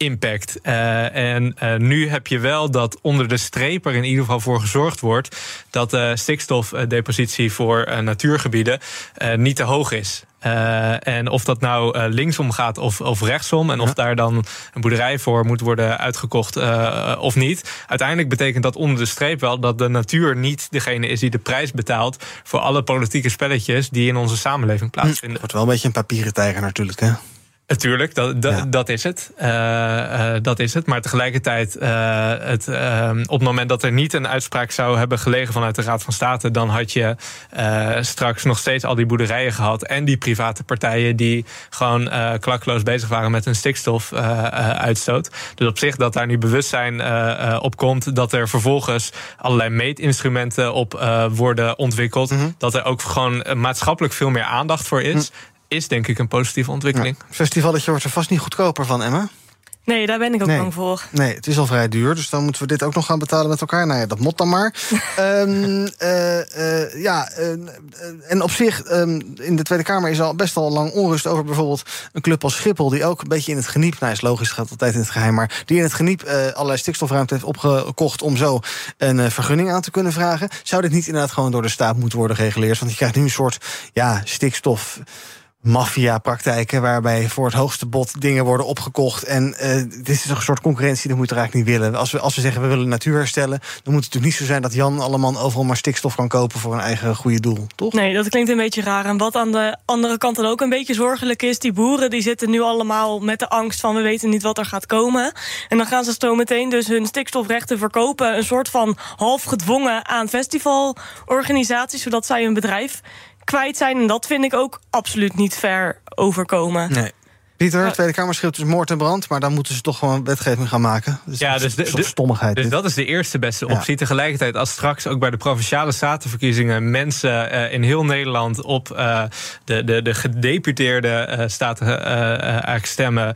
natuurimpact. Eh, en eh, nu heb je wel dat onder de streep er in ieder geval voor gezorgd wordt dat de stikstofdepositie voor eh, natuurgebieden eh, niet te hoog is. Eh, en of dat nou eh, linksom gaat of, of rechtsom. En of daar dan een boerderij voor moet worden uitgekocht eh, of niet. Uiteindelijk betekent dat onder de streep wel dat de natuur niet degene is die de prijs betaalt. voor alle politieke spelletjes die in onze samenleving plaatsvinden. Wordt wel een beetje een papieren tijger natuurlijk, hè? Natuurlijk, dat, dat, Ja. dat is het. Eh, eh, dat is het. Maar tegelijkertijd, eh, het, eh, op het moment dat er niet een uitspraak zou hebben gelegen vanuit de Raad van State, dan had je straks nog steeds al die boerderijen gehad en die private partijen die gewoon klakkeloos bezig waren met hun stikstofuitstoot. dus op zich dat daar nu bewustzijn op komt, dat er vervolgens allerlei meetinstrumenten op worden ontwikkeld, dat er ook gewoon maatschappelijk veel meer aandacht voor is. Is denk ik een positieve ontwikkeling. Het festivalletje wordt er vast niet goedkoper van, Emma. Nee, daar ben ik ook Nee. bang voor. Nee, het is al vrij duur, dus dan moeten we dit ook nog gaan betalen met elkaar. Nou ja, dat mot dan maar. [laughs] Ehm, eh, eh, ja, eh, en op zich, ehm, in de Tweede Kamer is al best al lang onrust over bijvoorbeeld een club als Schiphol, die ook een beetje in het geniep, nou is logisch, het gaat altijd in het geheim, maar die in het geniep eh, allerlei stikstofruimte heeft opgekocht om zo een eh, vergunning aan te kunnen vragen. Zou dit niet inderdaad gewoon door de staat moeten worden gereguleerd? Want je krijgt nu een soort ja, stikstof maffia-praktijken... waarbij voor het hoogste bod dingen worden opgekocht. En eh, dit is een soort concurrentie, dat moeten we eigenlijk niet willen. Als we, als we zeggen we willen natuur herstellen... dan moet het natuurlijk niet zo zijn dat Jan allemaal overal maar stikstof kan kopen... voor een eigen goede doel, toch? Nee, dat klinkt een beetje raar. En wat aan de andere kant dan ook een beetje zorgelijk is... die boeren die zitten nu allemaal met de angst van... we weten niet wat er gaat komen. En dan gaan ze zo meteen dus hun stikstofrechten verkopen... een soort van half gedwongen aan festivalorganisaties... zodat zij hun bedrijf kwijt zijn. En dat vind ik ook absoluut niet fair overkomen. Nee. Pieter, de Tweede Kamer schreeuwt dus moord en brand... maar dan moeten ze toch gewoon wetgeving gaan maken. Dus Ja, dus de- stommigheid. Dus dit. dat is de eerste beste Ja. optie. Tegelijkertijd, als straks ook bij de provinciale statenverkiezingen mensen eh, in heel Nederland op eh, de, de, de gedeputeerde eh, staten eigenlijk stemmen,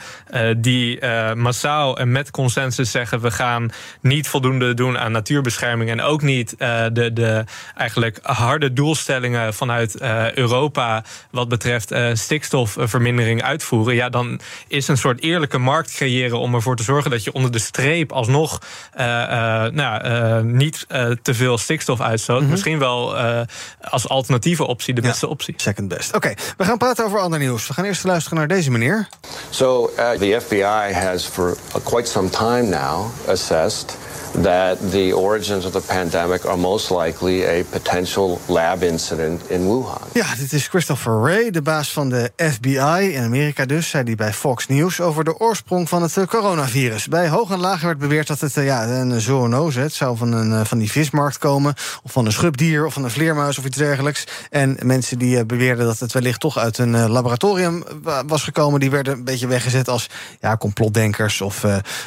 die massaal en met consensus zeggen: we gaan niet voldoende doen aan natuurbescherming en ook niet de, de eigenlijk harde doelstellingen vanuit Europa wat betreft stikstofvermindering uitvoeren. Ja, dan is een soort eerlijke markt creëren om ervoor te zorgen dat je onder de streep alsnog eh, eh, nou, eh, niet eh, te veel stikstof uitstoot. Misschien wel eh, als alternatieve optie de beste optie. Second best. Oké, we gaan praten over ander nieuws. We gaan eerst luisteren naar deze meneer. So uh, the FBI has for quite some time now assessed that the origins of the pandemic are most likely a potential lab incident in Wuhan. Ja, dit is Christopher Wray, de baas van de FBI in Amerika dus, zei hij bij Fox News over de oorsprong van het eh, coronavirus. Bij hoog en laag werd beweerd dat het eh, ja, een zoonose, het zou van, een, eh, van die vismarkt komen, of van een schubdier, of van een vleermuis of iets dergelijks. En mensen die beweerden dat het wellicht toch uit een laboratorium was gekomen, die werden een beetje weggezet als ja, complotdenkers of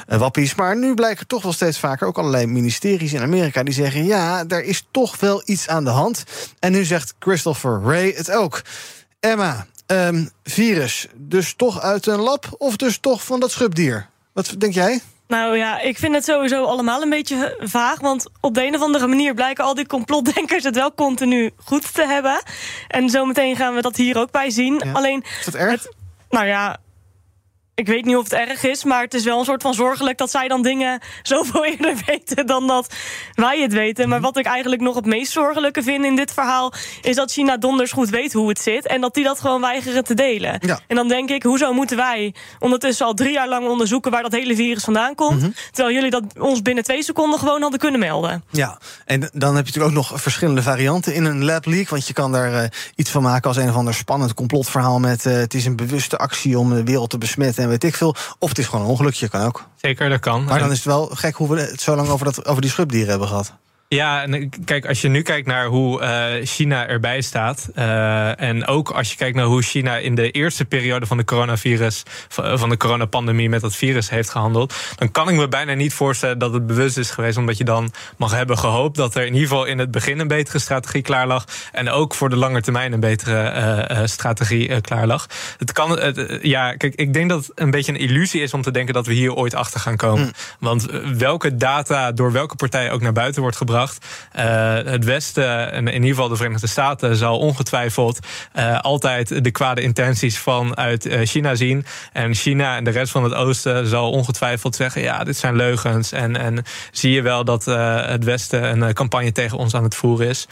wappies. Maar nu blijken toch wel steeds vaker ook allerlei ministeries in Amerika die zeggen: ja, er is toch wel iets aan de hand. En nu zegt Christopher Wray het ook. Emma, um, virus, dus toch uit een lab of dus toch van dat schubdier? Wat denk jij? Nou ja, ik vind het sowieso allemaal een beetje vaag. Want op de een of andere manier blijken al die complotdenkers het wel continu goed te hebben. En zometeen gaan we dat hier ook bij zien. Alleen. Is dat erg? Het, nou ja, ik weet niet of het erg is, maar het is wel een soort van zorgelijk dat zij dan dingen [laughs] zoveel eerder weten dan dat wij het weten. Maar wat ik eigenlijk nog het meest zorgelijke vind in dit verhaal, is dat China donders goed weet hoe het zit en dat die dat gewoon weigeren te delen. En dan denk ik, hoezo moeten wij ondertussen al drie jaar lang onderzoeken waar dat hele virus vandaan komt, mhm. terwijl jullie dat ons binnen twee seconden gewoon hadden kunnen melden? Ja, en dan heb je natuurlijk ook nog verschillende varianten in een lab leak, want je kan daar uh, iets van maken als een of ander spannend complotverhaal met uh, het is een bewuste actie om de wereld te besmetten weet ik veel. Of het is gewoon een ongelukje, kan ook. Zeker, dat kan. Maar dan is het wel gek hoe we het zo lang over, dat, over die schubdieren hebben gehad. Ja, en kijk, als je nu kijkt naar hoe uh, China erbij staat. Uh, en ook als je kijkt naar hoe China in de eerste periode van de coronavirus, van de coronapandemie met dat virus heeft gehandeld. Dan kan ik me bijna niet voorstellen dat het bewust is geweest. Omdat je dan mag hebben gehoopt dat er in ieder geval in het begin een betere strategie klaar lag. En ook voor de lange termijn een betere uh, strategie klaar lag. Het kan, ja, kijk, ik denk dat het een beetje een illusie is om te denken dat we hier ooit achter gaan komen. Hm. Want welke data door welke partij ook naar buiten wordt gebracht uh, het Westen, en in ieder geval de Verenigde Staten, zal ongetwijfeld uh, altijd de kwade intenties vanuit uh, China zien. En China en de rest van het Oosten zal ongetwijfeld zeggen: ja, dit zijn leugens. En, en zie je wel dat het Westen een campagne tegen ons aan het voeren is.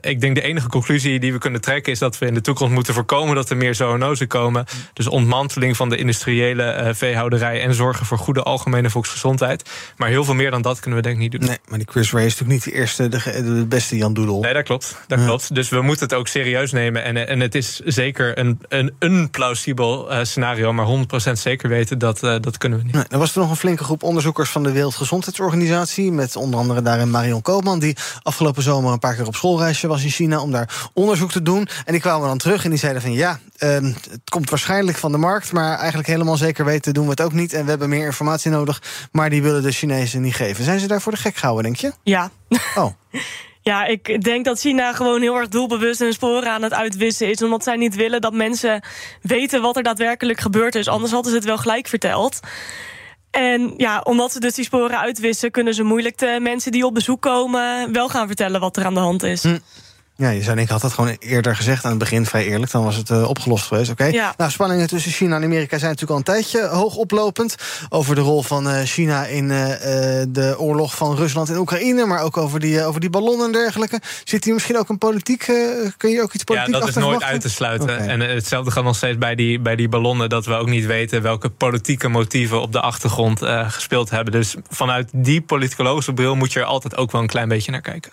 ik denk de enige conclusie die we kunnen trekken is dat we in de toekomst moeten voorkomen dat er meer zoonosen komen. Dus ontmanteling van de industriële veehouderij en zorgen voor goede algemene volksgezondheid. Maar heel veel meer dan dat kunnen we denk ik niet doen. Nee, maar die Chris Ray natuurlijk niet de eerste, de, de beste Jan Doedel. Nee, dat klopt. Dat klopt. Dus we moeten het ook serieus nemen. En, en het is zeker een, een, een plausibel uh, scenario, maar 100% zeker weten dat, uh, dat kunnen we niet. Nee, er was er nog een flinke groep onderzoekers van de Wereldgezondheidsorganisatie. Met onder andere daarin Marion Koopman, die afgelopen zomer een paar keer op schoolreisje was in China om daar onderzoek te doen. En die kwamen dan terug en die zeiden van ja, uh, het komt waarschijnlijk van de markt, maar eigenlijk helemaal zeker weten doen we het ook niet. En we hebben meer informatie nodig, maar die willen de Chinezen niet geven. Zijn ze daarvoor de gek gehouden, denk je? Ja. Oh. [laughs] Ja, ik denk dat China gewoon heel erg doelbewust hun sporen aan het uitwissen is. Omdat zij niet willen dat mensen weten wat er daadwerkelijk gebeurd is. Anders hadden ze het wel gelijk verteld. En ja, omdat ze dus die sporen uitwissen, kunnen ze moeilijk de mensen die op bezoek komen wel gaan vertellen wat er aan de hand is. Hm. Ja, je zei, ik had dat gewoon eerder gezegd aan het begin, vrij eerlijk. Dan was het uh, opgelost geweest. Oké. Ja. Nou, spanningen tussen China en Amerika zijn natuurlijk al een tijdje hoog oplopend. Over de rol van uh, China in uh, de oorlog van Rusland en Oekraïne. Maar ook over die, over die ballonnen en dergelijke. Zit hier misschien ook een politiek. kun je ook iets politiek Ja, dat is nooit uit te sluiten. Okay. En hetzelfde gaat nog steeds bij die, bij die ballonnen. Dat we ook niet weten welke politieke motieven op de achtergrond gespeeld hebben. Dus vanuit die politicologische bril moet je er altijd ook wel een klein beetje naar kijken.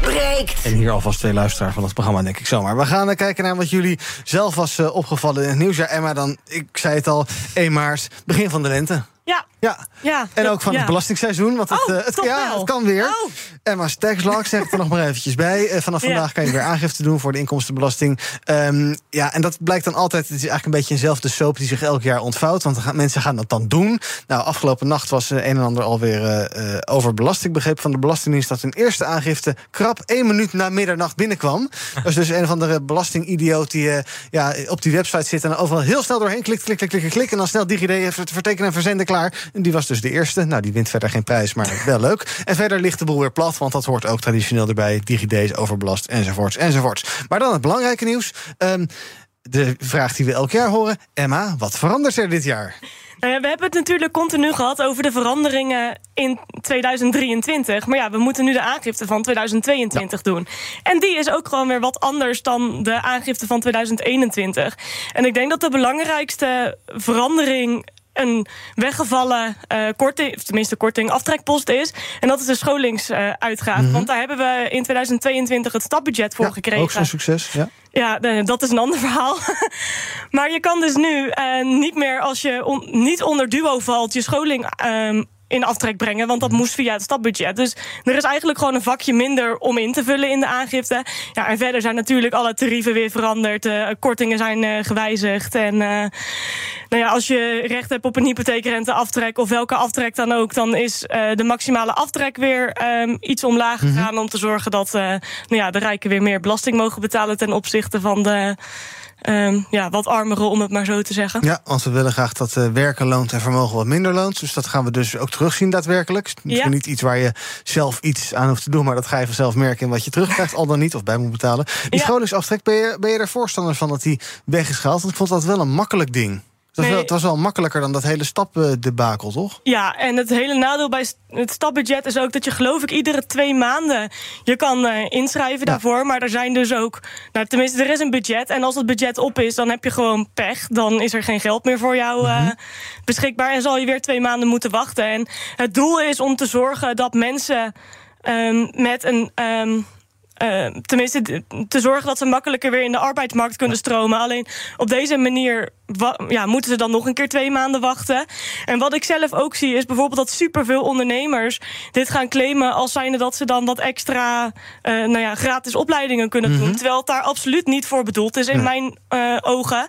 breekt. En hier alvast twee luisteraars van het programma, denk ik zomaar. We gaan kijken naar wat jullie zelf was uh, opgevallen in het nieuwsjaar. Emma, dan, ik zei het al, 1 maart, begin van de lente. Ja. Ja. ja. En ook van ja. het belastingseizoen. Want het, oh, uh, het, ja, het kan weer. Oh. Emma's Taxlog zegt er nog maar eventjes bij. Uh, vanaf vandaag kan je weer aangifte doen voor de inkomstenbelasting. Um, ja, en dat blijkt dan altijd. Het is eigenlijk een beetje eenzelfde soap die zich elk jaar ontvouwt. Want gaan, mensen gaan dat dan doen. Nou, afgelopen nacht was uh, een en ander alweer uh, over belastingbegreep van de Belastingdienst. dat hun eerste aangifte krap één minuut na middernacht binnenkwam. Dat is dus een of andere belastingidioot die ja, op die website zit en overal heel snel doorheen klikt, klik, klik, klik, klik. En dan snel DigiD vertekenen en verzenden klaar. En die was dus de eerste. Nou, die wint verder geen prijs, maar wel leuk. En verder ligt de boel weer plat, want dat hoort ook traditioneel erbij. DigiD overbelast, enzovoorts, enzovoorts. Maar dan het belangrijke nieuws. Um, de vraag die we elk jaar horen. Emma, wat verandert er dit jaar? Nou ja, we hebben het natuurlijk continu gehad over de veranderingen in 2023. Maar ja, we moeten nu de aangifte van 2022 doen. En die is ook gewoon weer wat anders dan de aangifte van 2021. En ik denk dat de belangrijkste verandering een weggevallen uh, korting, of tenminste korting, aftrekpost is. En dat is de scholingsuitgave. Uh, Want daar hebben we in 2022 het stapbudget voor ja, gekregen. Ook zo'n succes, ja. Ja, dat is een ander [laughs] verhaal. maar je kan dus nu uh, niet meer, als je on, niet onder duo valt, je scholing um, in aftrek brengen. Want dat moest via het stapbudget. Dus er is eigenlijk gewoon een vakje minder om in te vullen in de aangifte. Ja, en verder zijn natuurlijk alle tarieven weer veranderd. Uh, kortingen zijn uh, gewijzigd. En uh, nou ja, als je recht hebt op een hypotheekrenteaftrek of welke aftrek dan ook, dan is de maximale aftrek weer um, iets omlaag gegaan. Mm -hmm. Om te zorgen dat nou ja, de rijken weer meer belasting mogen betalen ten opzichte van de. Um, ja, wat armeren, om het maar zo te zeggen. Ja, want we willen graag dat uh, werken loont en vermogen wat minder loont. Dus dat gaan we dus ook terugzien daadwerkelijk. Misschien ja. niet iets waar je zelf iets aan hoeft te doen... maar dat ga je vanzelf merken in wat je terugkrijgt, [laughs] al dan niet... of bij moet betalen. Die ja. scholingsaftrek, ben je, ben je er voorstander van dat die weg is gehaald? Want ik vond dat wel een makkelijk ding. Dat nee. wel, het was wel makkelijker dan dat hele stapdebakel, toch? Ja, en het hele nadeel bij het stapbudget is ook dat je geloof ik iedere twee maanden je kan uh, inschrijven ja. daarvoor. Maar er zijn dus ook, nou tenminste er is een budget. En als dat budget op is, dan heb je gewoon pech. Dan is er geen geld meer voor jou uh, mm-hmm. beschikbaar. En zal je weer twee maanden moeten wachten. En het doel is om te zorgen dat mensen um, met een... Um, uh, tenminste, te zorgen dat ze makkelijker weer in de arbeidsmarkt kunnen stromen. Alleen op deze manier ja, moeten ze dan nog een keer twee maanden wachten. En wat ik zelf ook zie, is bijvoorbeeld dat superveel ondernemers dit gaan claimen als zijnde dat ze dan wat extra uh, nou ja, gratis opleidingen kunnen doen. Mm -hmm. Terwijl het daar absoluut niet voor bedoeld is in mijn uh, ogen.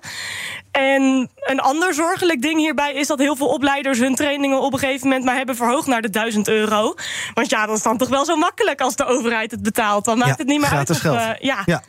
En een ander zorgelijk ding hierbij is dat heel veel opleiders hun trainingen op een gegeven moment maar hebben verhoogd naar de 1000 euro. Want ja, dat is dan toch wel zo makkelijk als de overheid het betaalt. Dan maakt ja, het niet meer uit. Of, geld. Uh, ja. ja.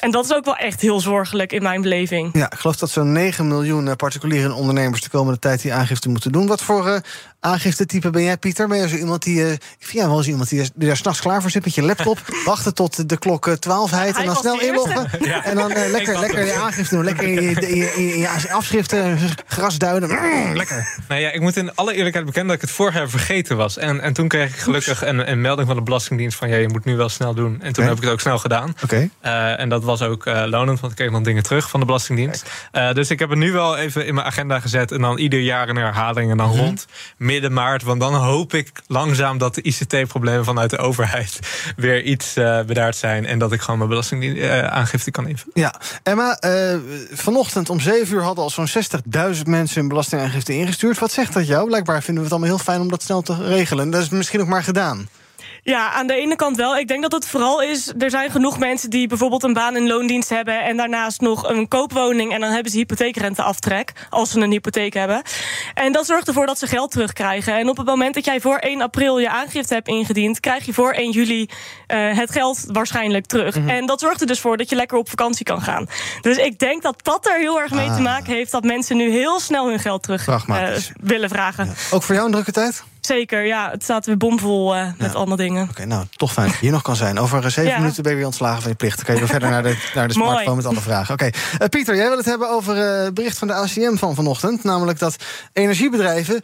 En dat is ook wel echt heel zorgelijk in mijn beleving. Ja, ik geloof dat zo'n 9 miljoen particuliere ondernemers de komende tijd die aangifte moeten doen. Wat voor uh, aangiftetype ben jij, Pieter? Ben je zo iemand die. Uh, ik vind wel eens iemand die, die daar s'nachts klaar voor zit met je laptop. [laughs] wachten tot de klok 12 heet en dan snel inloggen. [laughs] Ja. En dan uh, lekker, lekker je aangifte doen. Lekker in je, in je, in je afschriften gras duiden. Mm, lekker. Nou ja, ik moet in alle eerlijkheid bekennen dat ik het vorig jaar vergeten was. En, en toen kreeg ik gelukkig een, een, melding van de Belastingdienst van ja, je moet nu wel snel doen. En toen okay. heb ik het ook snel gedaan. Okay. Uh, en dat was ook uh, lonend, want ik kreeg nog dingen terug van de Belastingdienst. Uh, dus ik heb het nu wel even in mijn agenda gezet. En dan ieder jaar een herhaling. En dan mm -hmm. rond midden maart. Want dan hoop ik langzaam dat de ICT-problemen vanuit de overheid [laughs] weer iets bedaard zijn. En dat ik gewoon mijn belastingaangifte kan invullen. Ja, Emma, vanochtend om 7 uur hadden al zo'n 60.000 mensen hun belastingaangifte ingestuurd. Wat zegt dat jou? Blijkbaar vinden we het allemaal heel fijn om dat snel te regelen. Dat is misschien ook maar gedaan. Ja, aan de ene kant wel. Ik denk dat het vooral is... er zijn genoeg mensen die bijvoorbeeld een baan in loondienst hebben... en daarnaast nog een koopwoning... en dan hebben ze hypotheekrenteaftrek... als ze een hypotheek hebben. En dat zorgt ervoor dat ze geld terugkrijgen. En op het moment dat jij voor 1 april je aangifte hebt ingediend... krijg je voor 1 juli uh, het geld waarschijnlijk terug. Mm -hmm. En dat zorgt er dus voor dat je lekker op vakantie kan gaan. Dus ik denk dat dat er heel erg mee ah. te maken heeft... dat mensen nu heel snel hun geld terug uh, willen vragen. Ja. Ook voor jou een drukke tijd? Zeker, ja. Het staat weer bomvol uh, met ja. allemaal dingen. Oké, okay, nou, toch fijn dat je hier nog kan zijn. Over zeven ja. minuten ben je weer ontslagen van je plicht. Dan kan je weer verder naar de, naar de [laughs] smartphone met alle vragen. Oké, okay. uh, Pieter, jij wil het hebben over het uh, bericht van de ACM van vanochtend. Namelijk dat energiebedrijven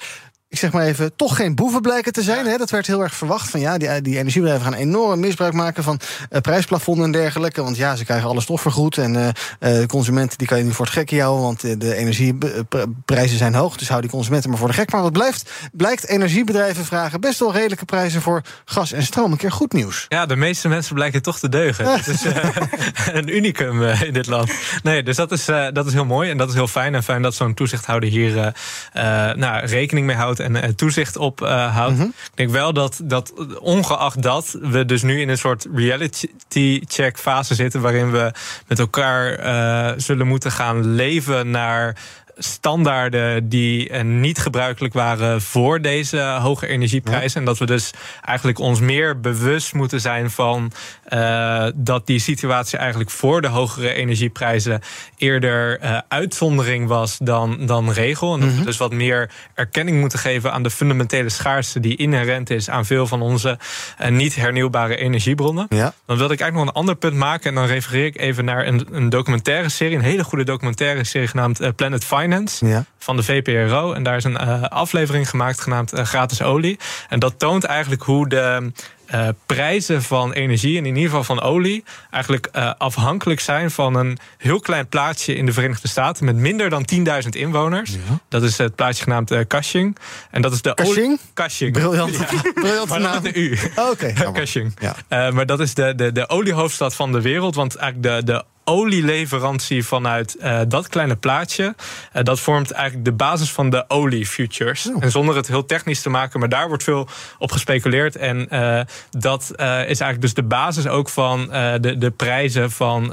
ik zeg maar even, toch geen boeven blijken te zijn. Hè? Dat werd heel erg verwacht. Van ja, die, die energiebedrijven gaan enorm misbruik maken van uh, prijsplafonnen en dergelijke. Want ja, ze krijgen alle stof vergoed. En uh, uh, de consumenten die kan je niet voor het gek houden. Want de energieprijzen zijn hoog. Dus hou die consumenten maar voor de gek. Maar wat blijft, blijkt, energiebedrijven vragen best wel redelijke prijzen voor gas en stroom. Een keer goed nieuws. Ja, de meeste mensen blijken toch te deugen. [laughs] Dat is een unicum in dit land. Nee, dus dat is, dat is heel mooi. En dat is heel fijn. En fijn dat zo'n toezichthouder hier nou, rekening mee houdt en uh, toezicht op uh, houdt. Mm -hmm. Ik denk wel dat, dat, ongeacht dat, we dus nu in een soort reality check fase zitten. waarin we met elkaar uh, zullen moeten gaan leven naar standaarden die uh, niet gebruikelijk waren voor deze hoge energieprijzen. En dat we dus eigenlijk ons meer bewust moeten zijn van uh, dat die situatie eigenlijk voor de hogere energieprijzen eerder uh, uitzondering was dan, dan regel. En dat we dus wat meer erkenning moeten geven aan de fundamentele schaarste die inherent is aan veel van onze niet hernieuwbare energiebronnen. Ja. Dan wilde ik eigenlijk nog een ander punt maken. En dan refereer ik even naar een, een documentaire serie, een hele goede documentaire serie genaamd Planet Finance Ja. van de VPRO. En daar is een uh, aflevering gemaakt genaamd uh, Gratis Olie. En dat toont eigenlijk hoe de. Uh, prijzen van energie, en in ieder geval van olie, eigenlijk afhankelijk zijn van een heel klein plaatsje in de Verenigde Staten met minder dan 10.000 inwoners. Ja. Dat is het plaatsje genaamd Cushing. En dat is de Cushing? Cushing. Briljant. Ja. [laughs] Briljant maar naam. de U. Oh, Oké. Okay. [laughs] Cushing. Maar dat is de, de, de oliehoofdstad van de wereld. Want eigenlijk de, de olieleverantie vanuit uh, dat kleine plaatje. Uh, dat vormt eigenlijk de basis van de oliefutures. Oh. En zonder het heel technisch te maken, maar daar wordt veel op gespeculeerd. En uh, dat is eigenlijk dus de basis ook van de, de prijzen van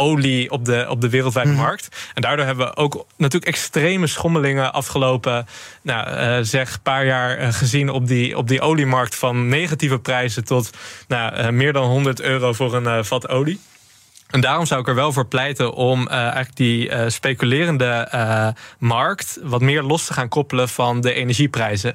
olie op de, op de wereldwijde mm. markt. En daardoor hebben we ook natuurlijk extreme schommelingen afgelopen, nou, uh, zeg, paar jaar uh, gezien op die, op die oliemarkt. Van negatieve prijzen tot nou, uh, meer dan 100 euro voor een vat olie. En daarom zou ik er wel voor pleiten om uh, eigenlijk die uh, speculerende uh, markt wat meer los te gaan koppelen van de energieprijzen.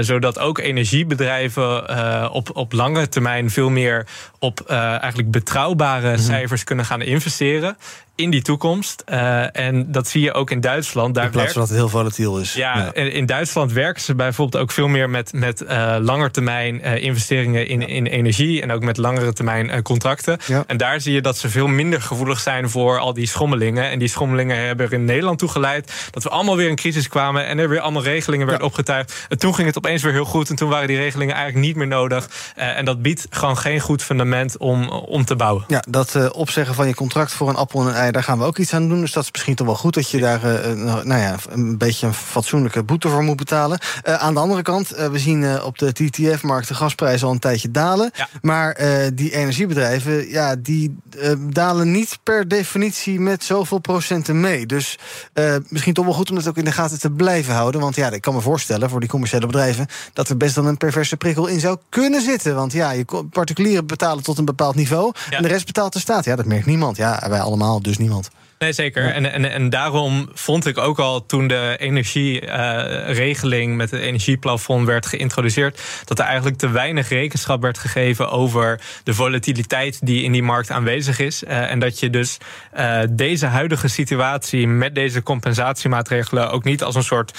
zodat ook energiebedrijven op, op lange termijn veel meer op eigenlijk betrouwbare mm -hmm. cijfers kunnen gaan investeren in die toekomst. Uh, en dat zie je ook in Duitsland. Daar in plaats van dat het heel volatiel is. Ja, ja, in Duitsland werken ze bijvoorbeeld ook veel meer met, met uh, langetermijn uh, investeringen in, in energie. En ook met langere termijn contracten. Ja. En daar zie je dat ze veel minder gevoelig zijn voor al die schommelingen. En die schommelingen hebben er in Nederland toe geleid dat we allemaal weer in crisis kwamen. En er weer allemaal regelingen werden opgetuigd. En toen ging het opeens weer heel goed. En toen waren die regelingen eigenlijk niet meer nodig. en dat biedt gewoon geen goed fundament om, om te bouwen. Ja, dat opzeggen van je contract voor een appel en een ei daar gaan we ook iets aan doen. Dus dat is misschien toch wel goed dat je daar uh, nou ja, een beetje een fatsoenlijke boete voor moet betalen. Uh, aan de andere kant, uh, we zien op de TTF-markt de gasprijzen al een tijdje dalen. Ja. Maar die energiebedrijven, ja, die dalen niet per definitie met zoveel procenten mee. Dus misschien toch wel goed om dat ook in de gaten te blijven houden. Want ja, ik kan me voorstellen voor die commerciële bedrijven dat er best dan een perverse prikkel in zou kunnen zitten. Want ja, je particulieren betalen tot een bepaald niveau. Ja. En de rest betaalt de staat. Ja, dat merkt niemand. Ja, wij allemaal, dus niemand. Nee, zeker. Ja. En, en, en daarom vond ik ook al toen de energieregeling uh, met het energieplafond werd geïntroduceerd, dat er eigenlijk te weinig rekenschap werd gegeven over de volatiliteit die in die markt aanwezig is. Uh, en dat je dus uh, deze huidige situatie met deze compensatiemaatregelen ook niet als een soort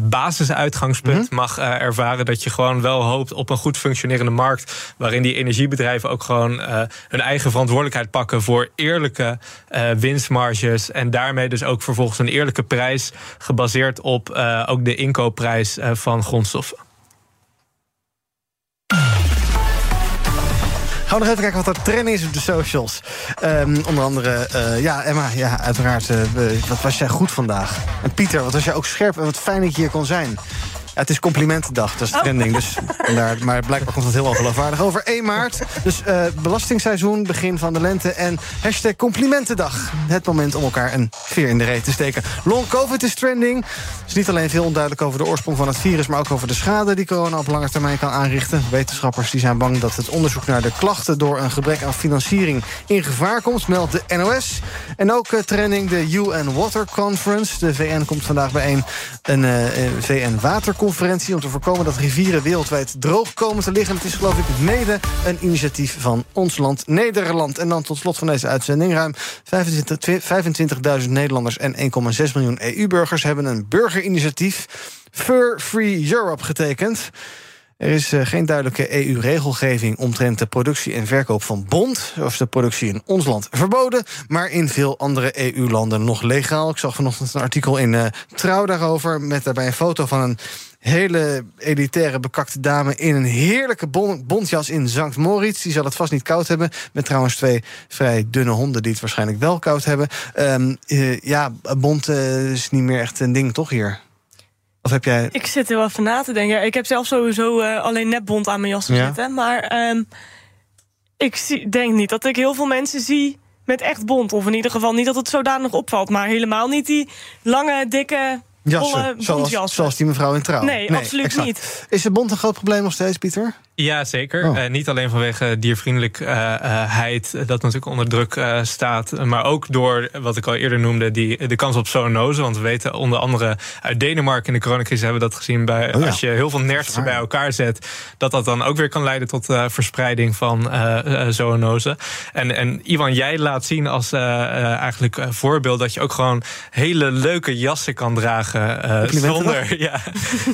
basisuitgangspunt mm -hmm. mag ervaren. Dat je gewoon wel hoopt op een goed functionerende markt, waarin die energiebedrijven ook gewoon hun eigen verantwoordelijkheid pakken voor eerlijke en daarmee dus ook vervolgens een eerlijke prijs gebaseerd op uh, ook de inkoopprijs uh, van grondstoffen. Gaan we nog even kijken wat er trending is op de socials. Um, onder andere, uh, ja, Emma, ja, uiteraard, wat was jij goed vandaag? En Pieter, wat was jij ook scherp en wat fijn dat je hier kon zijn. Ja, het is complimentendag, dat is Oh. trending. Dus daar, [laughs] maar blijkbaar komt het heel ongeloofwaardig over. 1 maart, dus uh, belastingsseizoen, begin van de lente... en hashtag complimentendag. Het moment om elkaar een veer in de reet te steken. Long COVID is trending. Het is niet alleen veel onduidelijk over de oorsprong van het virus... maar ook over de schade die corona op lange termijn kan aanrichten. Wetenschappers die zijn bang dat het onderzoek naar de klachten... door een gebrek aan financiering in gevaar komt, meldt de NOS. En ook uh, trending de UN Water Conference. De VN komt vandaag bijeen een uh, VN-waterconferentie om te voorkomen dat rivieren wereldwijd droog komen te liggen. Het is geloof ik mede een initiatief van ons land Nederland. En dan tot slot van deze uitzending. Ruim 25.000 Nederlanders en 1,6 miljoen EU-burgers... hebben een burgerinitiatief Fur Free Europe getekend. Er is uh, geen duidelijke EU-regelgeving omtrent de productie en verkoop van bont. Zoals de productie in ons land verboden, maar in veel andere EU-landen nog legaal. Ik zag vanochtend een artikel in uh, Trouw daarover... met daarbij een foto van een hele elitaire bekakte dame... in een heerlijke bon bontjas in Sankt Moritz. Die zal het vast niet koud hebben. Met trouwens twee vrij dunne honden die het waarschijnlijk wel koud hebben. Um, uh, ja, bont is niet meer echt een ding, toch hier? Of heb jij... Ik zit er wel even na te denken. Ik heb zelf sowieso uh, alleen nepbont aan mijn jas Ja. zitten. Maar um, ik zie, denk niet dat ik heel veel mensen zie met echt bont. Of in ieder geval niet dat het zodanig opvalt. Maar helemaal niet die lange, dikke, Jassen, zoals, zoals die mevrouw in trouw. Nee, absoluut exact. niet. Is de bont een groot probleem nog steeds, Pieter? Ja, zeker. Oh. Eh, niet alleen vanwege diervriendelijkheid, dat natuurlijk onder druk eh, staat, maar ook door wat ik al eerder noemde, die, de kans op zoonose. Want we weten onder andere uit Denemarken in de coronacrisis hebben we dat gezien bij Oh ja. als je heel veel nertsen bij elkaar zet, dat dat dan ook weer kan leiden tot eh, verspreiding van eh, eh, zoonose. En, en Ivan, jij laat zien als eh, eh, eigenlijk eh, voorbeeld dat je ook gewoon hele leuke jassen kan dragen eh, zonder, [laughs] ja,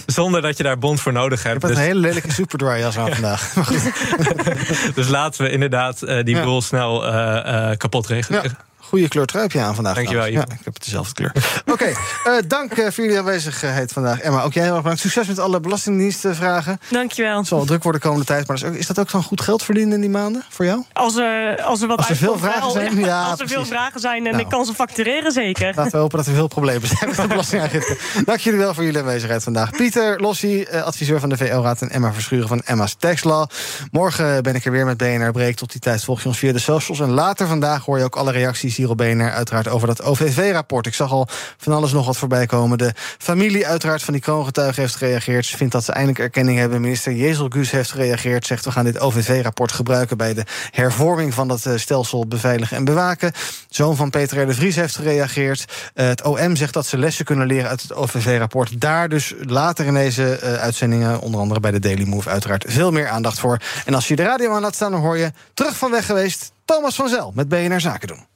zonder dat je daar bond voor nodig hebt. Ik heb Dus- een hele lelijke superdry jas aan [laughs] vandaag. [laughs] [laughs] Dus laten we inderdaad eh, die boel snel eh, eh, kapot reguleren. Goede kleur truipje aan vandaag. Dankjewel. Ja, ik heb dezelfde kleur. [laughs] Oké, eh, dank eh, voor jullie aanwezigheid vandaag. Emma, ook jij heel erg bedankt. Succes met alle belastingdienstvragen. Dankjewel. Het zal wel druk worden de komende tijd. Maar is, ook- is dat ook zo'n goed geld verdienen in die maanden voor jou? Als er, als er wat Als er veel uitkomt, vragen wel. zijn? [laughs] Ja, als er veel vragen zijn en Nou. ik kan ze factureren, zeker. Laten we hopen dat er veel problemen zijn met de belastingaangifte. [laughs] Dank jullie wel voor jullie aanwezigheid vandaag. Pieter Lossie, eh, adviseur van de VO-raad... en Emma Verschuren van Emma's Tax Law. Morgen ben ik er weer met BNR Break. Tot die tijd volg je ons via de socials. En later vandaag hoor je ook alle reacties hier uiteraard over dat OVV-rapport. Ik zag al van alles nog wat voorbij komen. De familie uiteraard van die kroongetuigen heeft gereageerd. Ze vindt dat ze eindelijk erkenning hebben. Minister Jezel Guus heeft gereageerd. Zegt we gaan dit OVV-rapport gebruiken... bij de hervorming van dat eh, stelsel beveiligen en bewaken. Zoon van Peter de Vries heeft gereageerd. Eh, het OM zegt dat ze lessen kunnen leren uit het OVV-rapport. Daar dus later in deze eh, uitzendingen... onder andere bij de Daily Move uiteraard veel meer aandacht voor. En als je de radio aan laat staan, dan hoor je... terug van weg geweest, Thomas van Zel met BNR Zaken doen.